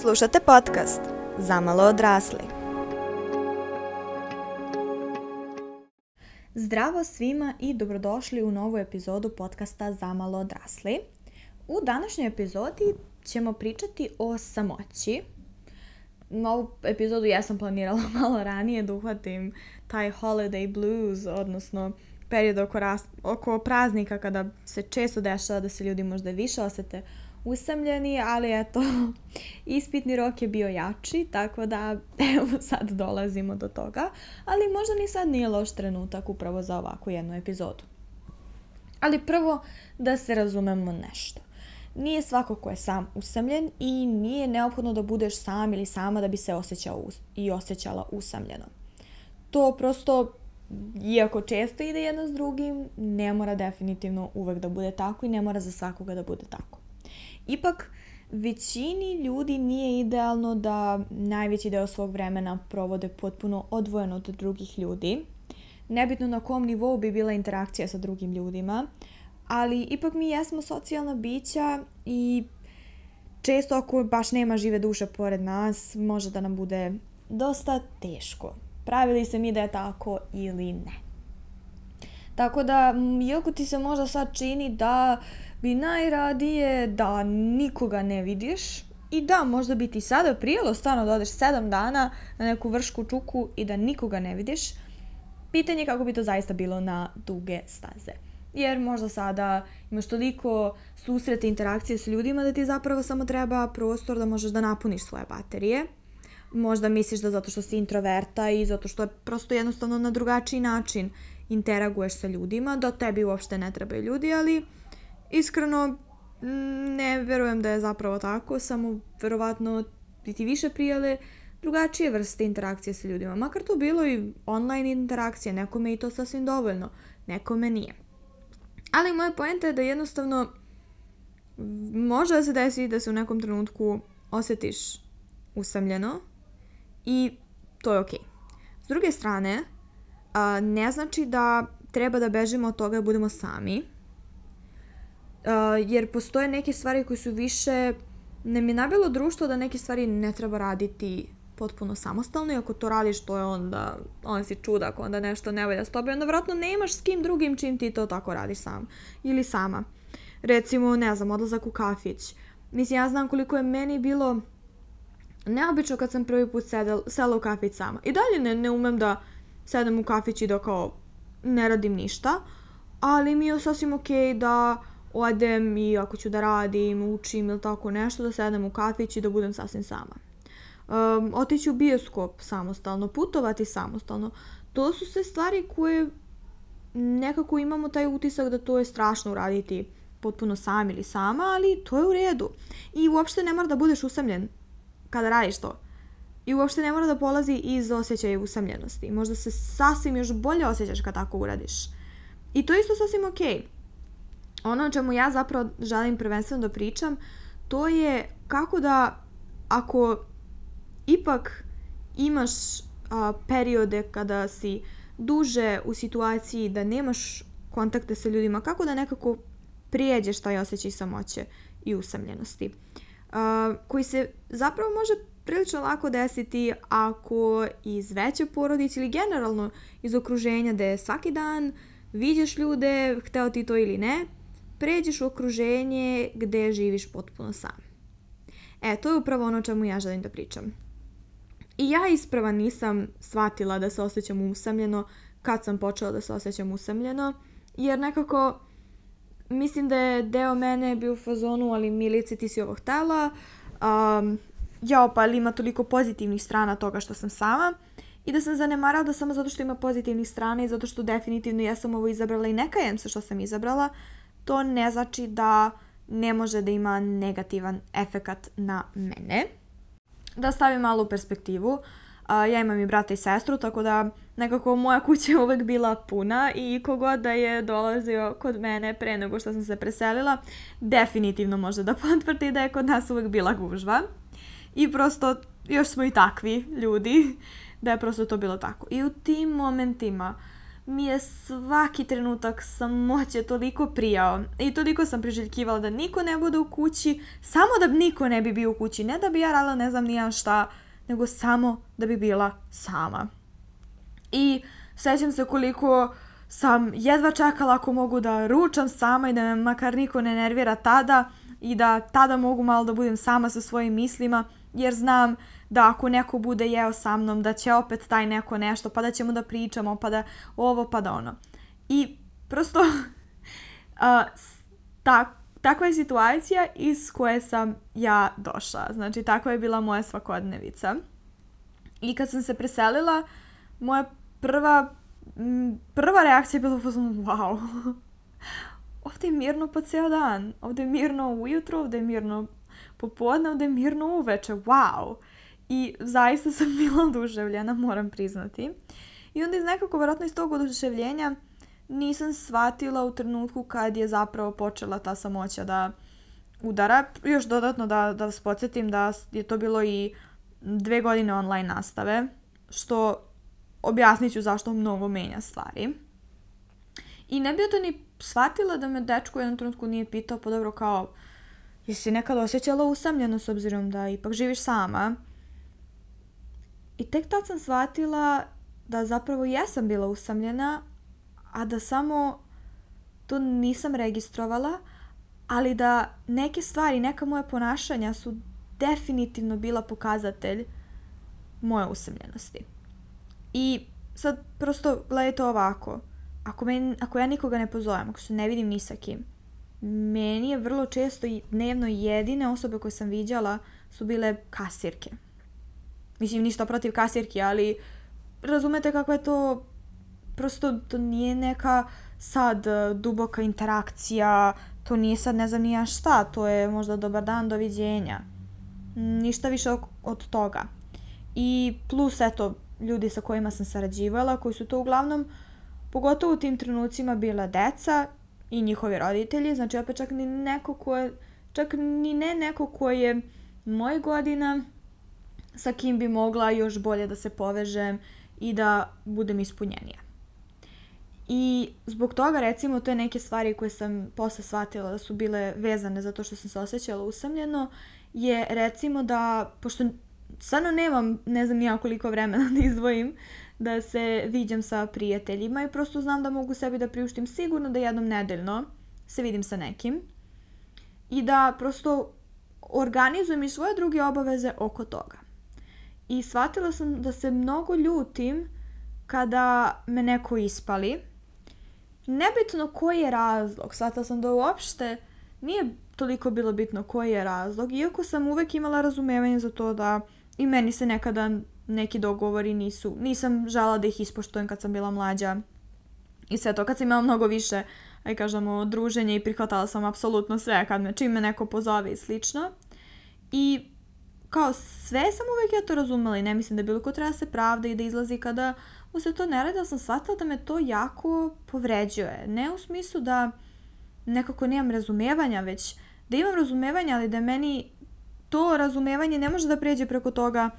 Slušate podcast Zamalo odrasli. Zdravo svima i dobrodošli u novu epizodu podcasta Zamalo odrasli. U današnjoj epizodi ćemo pričati o samoći. Ovu epizodu ja sam planirala malo ranije da uhvatim taj holiday blues, odnosno period oko, ras, oko praznika kada se često dešava da se ljudi možda više osete usamljeni, ali eto, ispitni rok je bio jači, tako da evo sad dolazimo do toga, ali možda ni sad nije loš trenutak upravo za ovakvu jednu epizodu. Ali prvo da se razumemo nešto. Nije svako ko je sam usamljen i nije neophodno da budeš sam ili sama da bi se osjećao i osjećala usamljeno. To prosto iako često ide jedno s drugim, ne mora definitivno uvek da bude tako i ne mora za svakoga da bude tako. Ipak, većini ljudi nije idealno da najveći deo svog vremena provode potpuno odvojeno od drugih ljudi. Nebitno na kom nivou bi bila interakcija sa drugim ljudima, ali ipak mi jesmo socijalna bića i često ako baš nema žive duše pored nas, može da nam bude dosta teško. Pravili se mi da je tako ili ne. Tako da, iako ti se možda sad čini da bi najradije da nikoga ne vidiš i da, možda bi ti sada prijelo stvarno da odeš sedam dana na neku vršku čuku i da nikoga ne vidiš, pitanje je kako bi to zaista bilo na duge staze. Jer možda sada imaš toliko susrete interakcije s ljudima da ti zapravo samo treba prostor da možeš da napuniš svoje baterije možda misliš da zato što si introverta i zato što je prosto jednostavno na drugačiji način interaguješ sa ljudima, da tebi uopšte ne trebaju ljudi, ali iskreno ne verujem da je zapravo tako, samo verovatno bi ti više prijale drugačije vrste interakcije sa ljudima. Makar to bilo i online interakcije, nekome i to sasvim dovoljno, nekome nije. Ali moja poenta je da jednostavno može da se desi da se u nekom trenutku osjetiš usamljeno, i to je okej. Okay. S druge strane, a, ne znači da treba da bežimo od toga da budemo sami, a, jer postoje neke stvari koje su više, ne mi nabilo društvo da neke stvari ne treba raditi potpuno samostalno i ako to radiš to je onda, on si čudak, onda nešto ne valja s tobe, onda vratno nemaš s kim drugim čim ti to tako radiš sam ili sama. Recimo, ne znam, odlazak u kafić. Mislim, ja znam koliko je meni bilo neobično kad sam prvi put sedel, sela u kafić sama. I dalje ne, ne umem da sedem u kafić i da kao ne radim ništa, ali mi je sasvim okej okay da odem i ako ću da radim, učim ili tako nešto, da sedem u kafić i da budem sasvim sama. Um, otići u bioskop samostalno, putovati samostalno. To su sve stvari koje nekako imamo taj utisak da to je strašno uraditi potpuno sam ili sama, ali to je u redu. I uopšte ne mora da budeš usamljen kada radiš to. I uopšte ne mora da polazi iz osjećaja usamljenosti. Možda se sasvim još bolje osjećaš kad tako uradiš. I to isto sasvim. Okay. Ono o čemu ja zapravo želim prvenstveno da pričam, to je kako da ako ipak imaš a, periode kada si duže u situaciji da nemaš kontakte sa ljudima, kako da nekako prijeđeš taj osjećaj samoće i usamljenosti. Uh, koji se zapravo može prilično lako desiti ako iz veće porodice ili generalno iz okruženja gde svaki dan viđeš ljude, hteo ti to ili ne, pređeš u okruženje gde živiš potpuno sam. E, to je upravo ono čemu ja želim da pričam. I ja isprava nisam shvatila da se osjećam usamljeno kad sam počela da se osjećam usamljeno, jer nekako mislim da je deo mene bio u fazonu, ali Milice ti si ovo htela, um, jao pa ali ima toliko pozitivnih strana toga što sam sama i da sam zanemarala da samo zato što ima pozitivnih strana i zato što definitivno ja sam ovo izabrala i ne kajem se što sam izabrala, to ne znači da ne može da ima negativan efekat na mene. Da stavim malo u perspektivu, ja imam i brata i sestru, tako da nekako moja kuća je uvek bila puna i kogod da je dolazio kod mene pre nego što sam se preselila, definitivno može da potvrdi da je kod nas uvek bila gužva. I prosto, još smo i takvi ljudi, da je prosto to bilo tako. I u tim momentima mi je svaki trenutak samoće toliko prijao i toliko sam priželjkivala da niko ne bude u kući, samo da niko ne bi bio u kući, ne da bi ja radila ne znam nijan šta, nego samo da bi bila sama. I sećam se koliko sam jedva čekala ako mogu da ručam sama i da me makar niko ne nervira tada i da tada mogu malo da budem sama sa svojim mislima, jer znam da ako neko bude jeo sa mnom, da će opet taj neko nešto, pa da ćemo da pričamo, pa da ovo, pa da ono. I prosto uh, ta, takva je situacija iz koje sam ja došla. Znači, takva je bila moja svakodnevica. I kad sam se preselila, moja prva, prva reakcija je bila wow, ovdje je mirno po ceo dan. Ovdje je mirno ujutro, ovdje je mirno popodne, ovdje je mirno uveče. Wow! I zaista sam bila oduševljena, moram priznati. I onda iz nekako, vjerojatno iz tog oduševljenja, nisam shvatila u trenutku kad je zapravo počela ta samoća da udara. Još dodatno da, da vas podsjetim da je to bilo i dve godine online nastave, što objasnit ću zašto mnogo menja stvari. I ne bi to ni shvatila da me dečko u jednom trenutku nije pitao, pa dobro kao, jesi nekad osjećala usamljeno s obzirom da ipak živiš sama? I tek tad sam shvatila da zapravo jesam bila usamljena, a da samo to nisam registrovala, ali da neke stvari, neka moja ponašanja su definitivno bila pokazatelj moje usamljenosti. I sad prosto gledajte ovako. Ako, men, ako ja nikoga ne pozovem, ako se ne vidim ni sa kim, meni je vrlo često dnevno jedine osobe koje sam viđala su bile kasirke. Mislim, ništa protiv kasirki, ali razumete kako je to prosto to nije neka sad e, duboka interakcija, to nije sad ne znam nija šta, to je možda dobar dan, doviđenja. Ništa više od toga. I plus, eto, ljudi sa kojima sam sarađivala, koji su to uglavnom, pogotovo u tim trenucima, bila deca i njihovi roditelji, znači opet čak ni neko ko je, čak ni ne neko ko je moje godina, sa kim bi mogla još bolje da se povežem i da budem ispunjenija. I zbog toga, recimo, to je neke stvari koje sam posle shvatila da su bile vezane zato što sam se osjećala usamljeno, je recimo da, pošto stvarno nemam, ne znam nija koliko vremena da izdvojim, da se viđam sa prijateljima i prosto znam da mogu sebi da priuštim sigurno da jednom nedeljno se vidim sa nekim i da prosto organizujem i svoje druge obaveze oko toga. I shvatila sam da se mnogo ljutim kada me neko ispali. Nebitno koji je razlog, shvatila sam da uopšte nije toliko bilo bitno koji je razlog, iako sam uvek imala razumevanje za to da i meni se nekada neki dogovori nisu, nisam žela da ih ispoštujem kad sam bila mlađa i sve to, kad sam imala mnogo više, aj kažemo, druženja i prihvatala sam apsolutno sve kad me, čim me neko pozove i slično. I kao sve sam uvek ja to razumela i ne mislim da bilo ko treba da se pravda i da izlazi kada mu se to ne radi, sam shvatila da me to jako povređuje. Ne u smislu da nekako nemam razumevanja, već da imam razumevanja, ali da meni to razumevanje ne može da pređe preko toga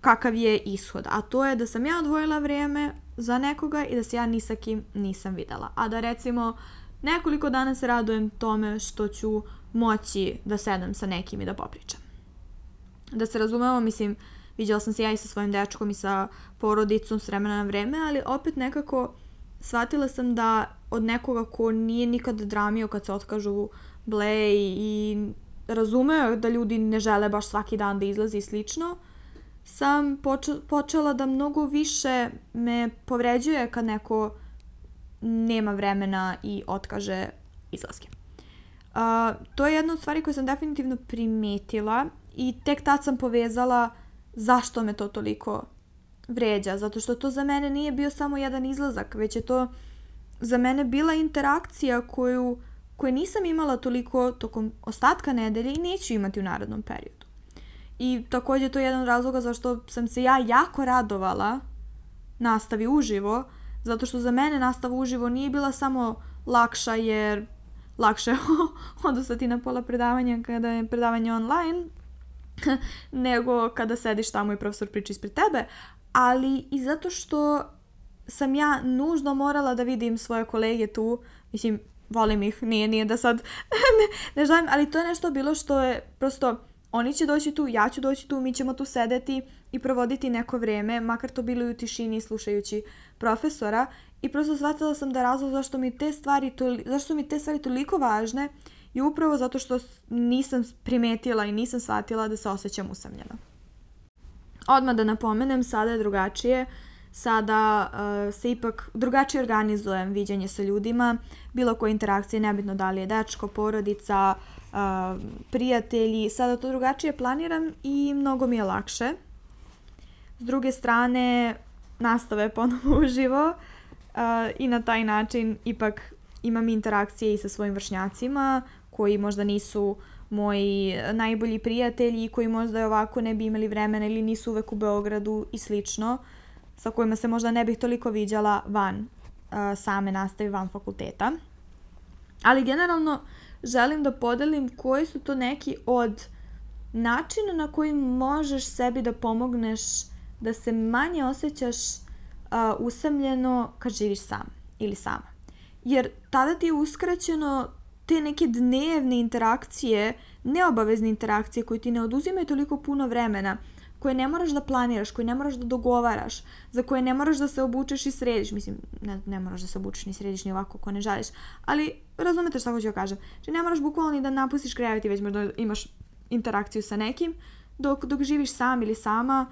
kakav je ishod. A to je da sam ja odvojila vrijeme za nekoga i da se ja ni sa kim nisam videla. A da recimo nekoliko dana se radujem tome što ću moći da sedam sa nekim i da popričam. Da se razumemo, mislim, vidjela sam se ja i sa svojim dečkom i sa porodicom s vremena na vreme, ali opet nekako shvatila sam da od nekoga ko nije nikad dramio kad se otkažu Blej i razumeo da ljudi ne žele baš svaki dan da izlazi i slično, sam počela da mnogo više me povređuje kad neko nema vremena i otkaže izlaske. Uh, to je jedna od stvari koje sam definitivno primetila i tek tad sam povezala zašto me to toliko vređa. Zato što to za mene nije bio samo jedan izlazak, već je to za mene bila interakcija koju koje nisam imala toliko tokom ostatka nedelje i neću imati u narednom periodu. I također to je jedan od razloga zašto sam se ja jako radovala nastavi uživo, zato što za mene nastava uživo nije bila samo lakša jer lakše odustati na pola predavanja kada je predavanje online, nego kada sediš tamo i profesor priča ispred tebe, ali i zato što sam ja nužno morala da vidim svoje kolege tu, mislim, volim ih, nije, nije da sad ne, ne želim, ali to je nešto bilo što je prosto, oni će doći tu, ja ću doći tu, mi ćemo tu sedeti i provoditi neko vrijeme, makar to bilo i u tišini slušajući profesora i prosto shvatila sam da razlog zašto mi te stvari, toli, zašto mi te stvari toliko važne i upravo zato što nisam primetila i nisam shvatila da se osjećam usamljeno. Odmah da napomenem, sada je drugačije. Sada uh, se ipak drugačije organizujem viđanje sa ljudima, bilo koje interakcije, nebitno da li je dečko, porodica, uh, prijatelji, sada to drugačije planiram i mnogo mi je lakše. S druge strane, nastave ponovo uživo i na taj način ipak imam interakcije i sa svojim vršnjacima koji možda nisu moji najbolji prijatelji koji možda ovako ne bi imali vremena ili nisu uvek u Beogradu i slično, sa kojima se možda ne bih toliko viđala van same nastave, van fakulteta. Ali generalno želim da podelim koji su to neki od načina na koji možeš sebi da pomogneš da se manje osjećaš uh, usamljeno kad živiš sam ili sama. Jer tada ti je uskraćeno te neke dnevne interakcije, neobavezne interakcije koje ti ne oduzimaju toliko puno vremena, koje ne moraš da planiraš, koje ne moraš da dogovaraš, za koje ne moraš da se obučeš i središ. Mislim, ne, ne moraš da se obučeš ni središ ni ovako ako ne želiš. Ali razumete šta hoću da kažem. Znači ne moraš bukvalno ni da napustiš i već možda imaš interakciju sa nekim. Dok, dok živiš sam ili sama,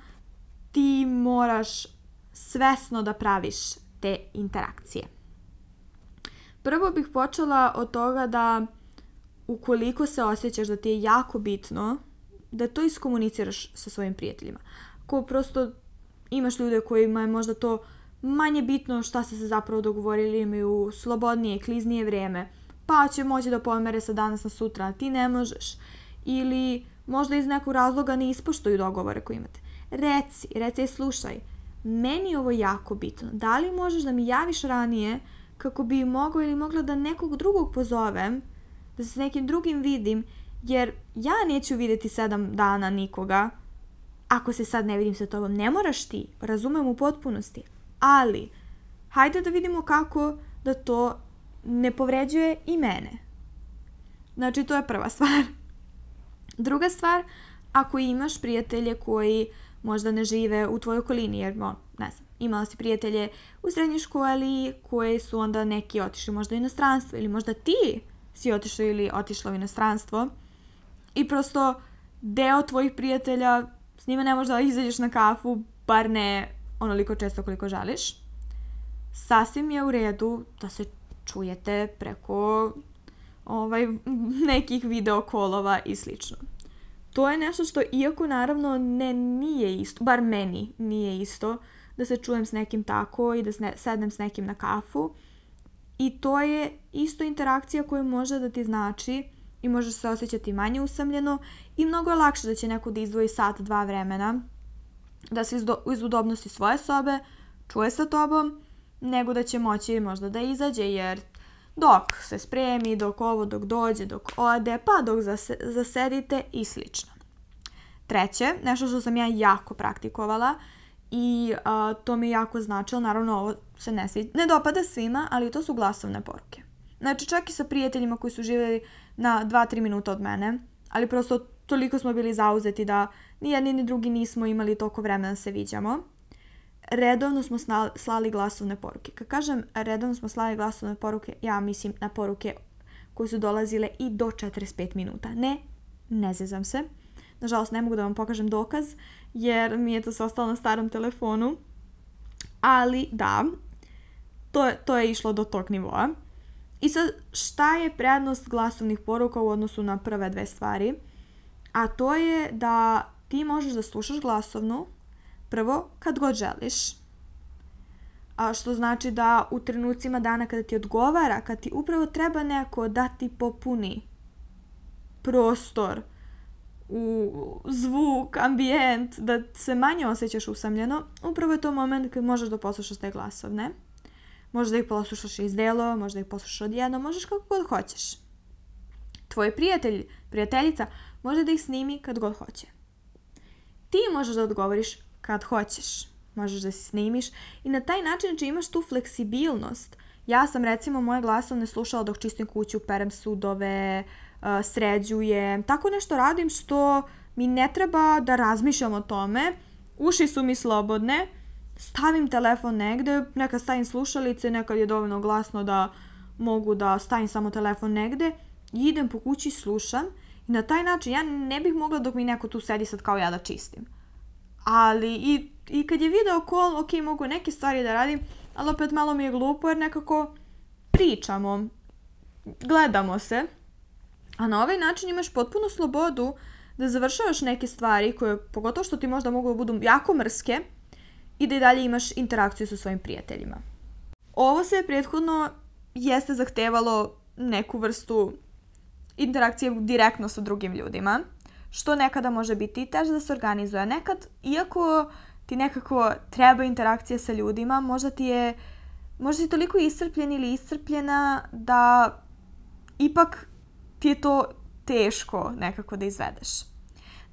ti moraš svesno da praviš te interakcije. Prvo bih počela od toga da ukoliko se osjećaš da ti je jako bitno, da to iskomuniciraš sa svojim prijateljima. Ko prosto imaš ljude kojima je možda to manje bitno šta ste se zapravo dogovorili, imaju slobodnije, kliznije vrijeme, pa će moći da pomere sa danas na sutra, a ti ne možeš. Ili možda iz nekog razloga ne ispoštuju dogovore koje imate. Reci, reci, slušaj, meni je ovo jako bitno. Da li možeš da mi javiš ranije kako bi mogao ili mogla da nekog drugog pozovem, da se s nekim drugim vidim, jer ja neću vidjeti sedam dana nikoga ako se sad ne vidim sa tobom. Ne moraš ti, razumem u potpunosti, ali hajde da vidimo kako da to ne povređuje i mene. Znači, to je prva stvar. Druga stvar, ako imaš prijatelje koji možda ne žive u tvojoj okolini, jer, no, ne znam, imala si prijatelje u srednjoj školi koje su onda neki otišli možda u inostranstvo ili možda ti si otišao ili otišla u inostranstvo i prosto deo tvojih prijatelja s njima ne možeš da izađeš na kafu, bar ne onoliko često koliko želiš. Sasvim je u redu da se čujete preko ovaj, nekih video kolova i slično. To je nešto što, iako naravno ne nije isto, bar meni nije isto, da se čujem s nekim tako i da sednem s nekim na kafu. I to je isto interakcija koja može da ti znači i možeš se osjećati manje usamljeno i mnogo je lakše da će neko da izdvoji sat, dva vremena da se iz udobnosti svoje sobe čuje sa tobom, nego da će moći možda da izađe jer dok se spremi, dok ovo, dok dođe, dok ode, pa dok zase, zasedite i slično. Treće, nešto što sam ja jako praktikovala i a, to mi je jako značilo, naravno ovo se ne, svi, ne dopada svima, ali to su glasovne poruke. Znači čak i sa prijateljima koji su živjeli na 2-3 minuta od mene, ali prosto toliko smo bili zauzeti da ni jedni ni drugi nismo imali toliko vremena da se viđamo. Redovno smo slali glasovne poruke. Kad kažem redovno smo slali glasovne poruke, ja mislim na poruke koje su dolazile i do 45 minuta. Ne, ne zezam se. Nažalost, ne mogu da vam pokažem dokaz, jer mi je to sve ostalo na starom telefonu. Ali da, to je, to je išlo do tog nivoa. I sad, šta je prednost glasovnih poruka u odnosu na prve dve stvari? A to je da ti možeš da slušaš glasovnu prvo kad god želiš. A što znači da u trenucima dana kada ti odgovara, kad ti upravo treba neko da ti popuni prostor, u zvuk, ambijent, da se manje osjećaš usamljeno, upravo je to moment kad možeš da poslušaš te glasovne. Možeš da ih poslušaš iz delo, možeš da ih poslušaš odjedno, možeš kako god hoćeš. Tvoj prijatelj, prijateljica, može da ih snimi kad god hoće. Ti možeš da odgovoriš kad hoćeš. možeš da se snimiš i na taj način znači imaš tu fleksibilnost. Ja sam recimo moje glasovne slušala dok čistim kuću, perem sudove, uh, sređujem, tako nešto radim što mi ne treba da razmišljam o tome, uši su mi slobodne, stavim telefon negde, nekad stavim slušalice, nekad je dovoljno glasno da mogu da stavim samo telefon negde i idem po kući, slušam i na taj način ja ne bih mogla dok mi neko tu sedi sad kao ja da čistim. Ali i, i kad je video call, ok, mogu neke stvari da radim, ali opet malo mi je glupo jer nekako pričamo, gledamo se, a na ovaj način imaš potpunu slobodu da završavaš neke stvari koje, pogotovo što ti možda mogu da budu jako mrske, i da i dalje imaš interakciju sa svojim prijateljima. Ovo se prethodno jeste zahtevalo neku vrstu interakcije direktno sa drugim ljudima, što nekada može biti i teže da se organizuje. Nekad, iako ti nekako treba interakcija sa ljudima, možda ti je možda si toliko iscrpljen ili iscrpljena da ipak ti je to teško nekako da izvedeš.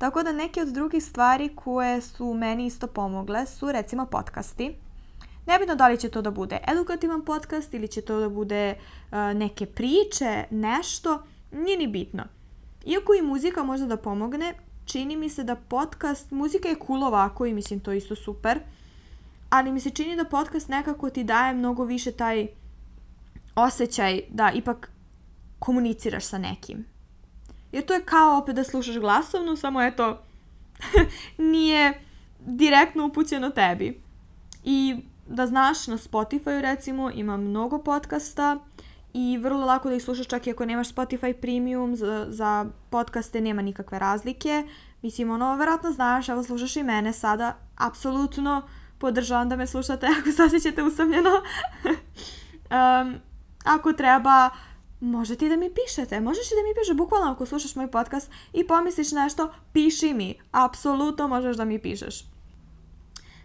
Tako da neke od drugih stvari koje su meni isto pomogle su recimo podcasti. Nebitno da li će to da bude edukativan podcast ili će to da bude uh, neke priče, nešto, nije ni bitno. Iako i muzika može da pomogne, čini mi se da podcast, muzika je cool ovako i mislim to isto super, ali mi se čini da podcast nekako ti daje mnogo više taj osjećaj da ipak komuniciraš sa nekim. Jer to je kao opet da slušaš glasovnu, samo eto, nije direktno upućeno tebi. I da znaš, na Spotify recimo ima mnogo podcasta i vrlo lako da ih slušaš čak i ako nemaš Spotify Premium, za, za podcaste nema nikakve razlike. Mislim, ono, verovatno znaš, evo slušaš i mene sada, apsolutno podržavam da me slušate ako se osjećate usamljeno. um, ako treba, možete i da mi pišete. Možeš i da mi pišeš, bukvalno ako slušaš moj podcast i pomisliš nešto, piši mi. Apsolutno možeš da mi pišeš.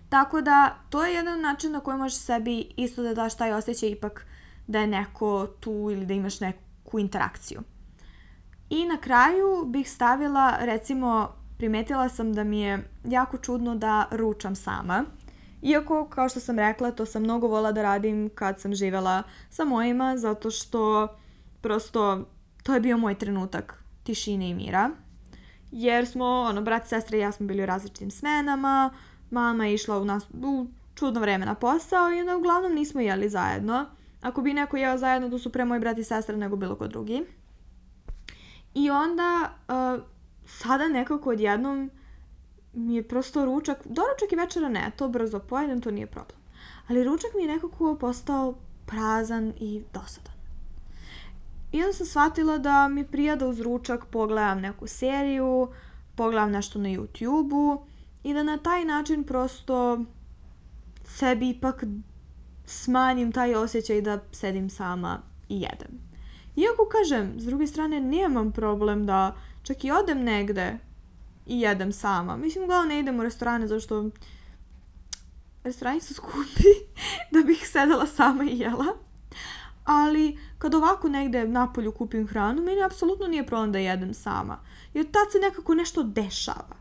Tako da, to je jedan način na koji možeš sebi isto da daš taj osjećaj ipak da je neko tu ili da imaš neku interakciju. I na kraju bih stavila, recimo, primetila sam da mi je jako čudno da ručam sama. Iako, kao što sam rekla, to sam mnogo vola da radim kad sam živela sa mojima, zato što prosto to je bio moj trenutak tišine i mira. Jer smo, ono, brat, sestra i ja smo bili u različitim smenama, mama je išla u, nas, u čudno vreme na posao i onda uglavnom nismo jeli zajedno. Ako bi neko jeo zajedno, to su pre moj brat i sestra nego bilo ko drugi. I onda, uh, sada nekako odjednom mi je prosto ručak, doručak i večera ne, to brzo pojedem, to nije problem. Ali ručak mi je nekako postao prazan i dosadan. I onda sam shvatila da mi prija da uz ručak pogledam neku seriju, pogledam nešto na YouTube-u i da na taj način prosto sebi ipak smanjim taj osjećaj da sedim sama i jedem. Iako kažem, s druge strane, nemam problem da čak i odem negde i jedem sama. Mislim, uglavnom ne idem u restorane zašto restorani su skupi da bih sedela sama i jela. Ali kad ovako negde napolju kupim hranu, meni apsolutno nije problem da jedem sama. Jer tad se nekako nešto dešava.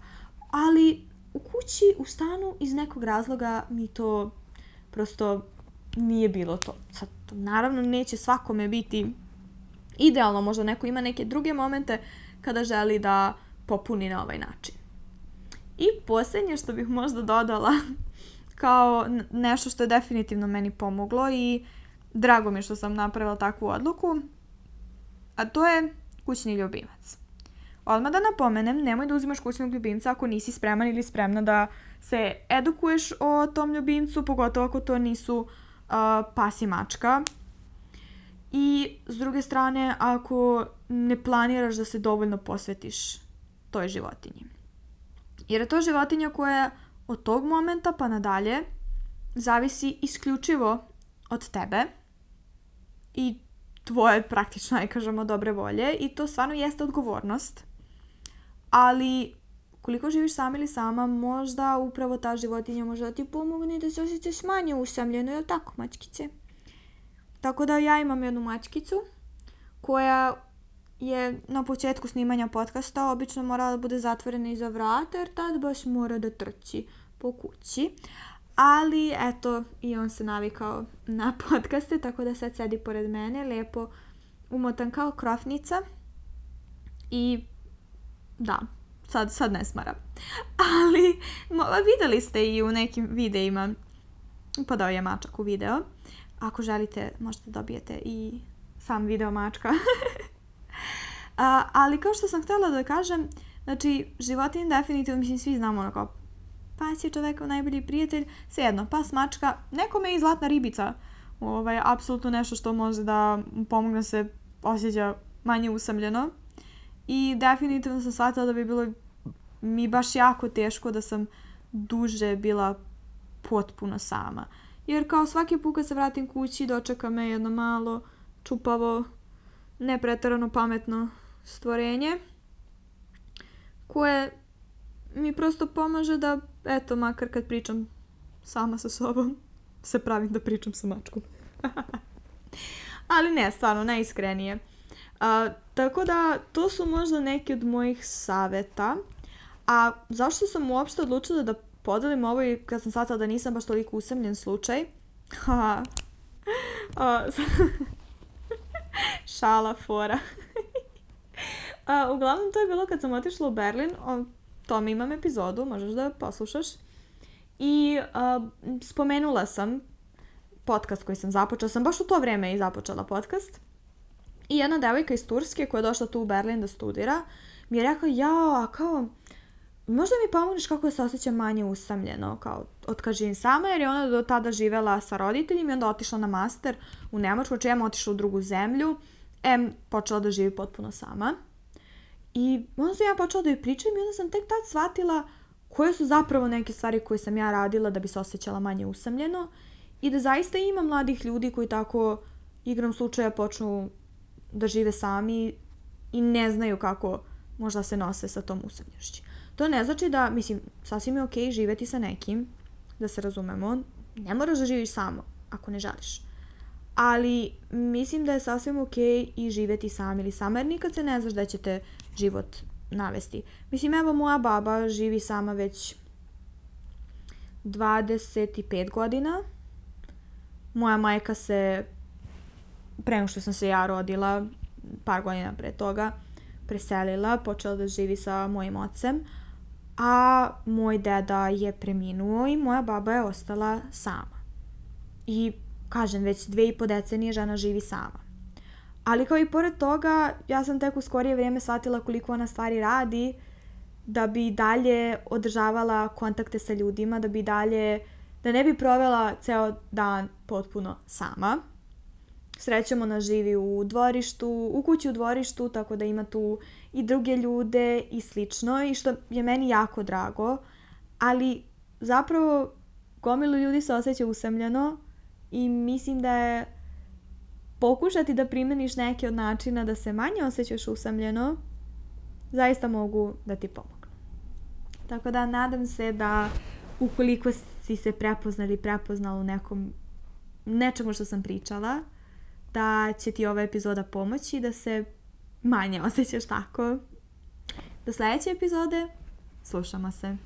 Ali u kući, u stanu, iz nekog razloga mi to prosto nije bilo to. Sad, naravno neće svakome biti idealno, možda neko ima neke druge momente kada želi da popuni na ovaj način. I posljednje što bih možda dodala kao nešto što je definitivno meni pomoglo i drago mi je što sam napravila takvu odluku, a to je kućni ljubimac. Odmah da napomenem, nemoj da uzimaš kućnog ljubimca ako nisi spreman ili spremna da se edukuješ o tom ljubimcu, pogotovo ako to nisu uh, pas i mačka. I s druge strane, ako ne planiraš da se dovoljno posvetiš toj životinji. Jer je to životinja koja od tog momenta pa nadalje zavisi isključivo od tebe i tvoje praktično, aj kažemo, dobre volje i to stvarno jeste odgovornost. Ali koliko živiš sam ili sama, možda upravo ta životinja može da ti pomogne da se osjećaš manje usamljeno, je tako, mačkice? Tako da ja imam jednu mačkicu koja je na početku snimanja podcasta obično morala da bude zatvorena iza vrata jer tad baš mora da trči po kući. Ali, eto, i on se navikao na podcaste, tako da sad sedi pored mene, lepo umotan kao krofnica. I, da, sad, sad ne smara. Ali, videli ste i u nekim videima, podao je mačak u video. Ako želite, možete dobijete i sam video mačka. A, ali kao što sam htjela da kažem, znači, životinje definitivno, mislim, svi znamo ono kao pas je čovekov najbolji prijatelj, svejedno, pas, mačka, nekome i zlatna ribica, ovaj, apsolutno nešto što može da pomogne se osjeća manje usamljeno. I definitivno sam shvatila da bi bilo mi baš jako teško da sam duže bila potpuno sama. Jer kao svaki put kad se vratim kući dočeka me jedno malo čupavo, nepretarano pametno stvorenje koje mi prosto pomaže da, eto, makar kad pričam sama sa sobom, se pravim da pričam sa mačkom. Ali ne, stvarno, najiskrenije. A, tako da, to su možda neki od mojih saveta. A zašto sam uopšte odlučila da podelim ovo i kad sam shvatila da nisam baš toliko usamljen slučaj? Ha. Šala, fora. A, uglavnom, to je bilo kad sam otišla u Berlin. O tome imam epizodu, možeš da poslušaš. I a, spomenula sam podcast koji sam započela. Sam baš u to vrijeme i započela podcast. I jedna devojka iz Turske koja je došla tu u Berlin da studira mi je rekla, ja, a kao, možda mi pomogneš kako se osjećam manje usamljeno, kao od kad živim sama, jer je ona do tada živela sa roditeljima i onda otišla na master u Nemačku, znači otišla u drugu zemlju, em počela da živi potpuno sama. I onda sam ja počela da joj pričam i onda sam tek tad shvatila koje su zapravo neke stvari koje sam ja radila da bi se osjećala manje usamljeno i da zaista ima mladih ljudi koji tako igram slučaja počnu da žive sami i ne znaju kako možda se nose sa tom usamljenošću. To ne znači da, mislim, sasvim je okej okay živeti sa nekim, da se razumemo, ne moraš da živiš samo ako ne želiš. Ali mislim da je sasvim okej i živeti sam ili sama, jer nikad se ne znaš da će te život navesti. Mislim, evo moja baba živi sama već 25 godina. Moja majka se, pre nego što sam se ja rodila, par godina pre toga, preselila, počela da živi sa mojim ocem, a moj deda je preminuo i moja baba je ostala sama. I, kažem, već dve i po decenije žena živi sama. Ali kao i pored toga, ja sam tek u skorije vrijeme shvatila koliko ona stvari radi da bi dalje održavala kontakte sa ljudima, da bi dalje, da ne bi provela ceo dan potpuno sama. Srećemo ona živi u dvorištu, u kući u dvorištu, tako da ima tu i druge ljude i slično i što je meni jako drago, ali zapravo gomilu ljudi se osjeća usamljeno i mislim da je pokušati da primeniš neke od načina da se manje osjećaš usamljeno, zaista mogu da ti pomognu. Tako da nadam se da ukoliko si se prepoznali prepoznala u nekom nečemu što sam pričala, da će ti ova epizoda pomoći da se manje osjećaš tako. Do sljedeće epizode slušamo se.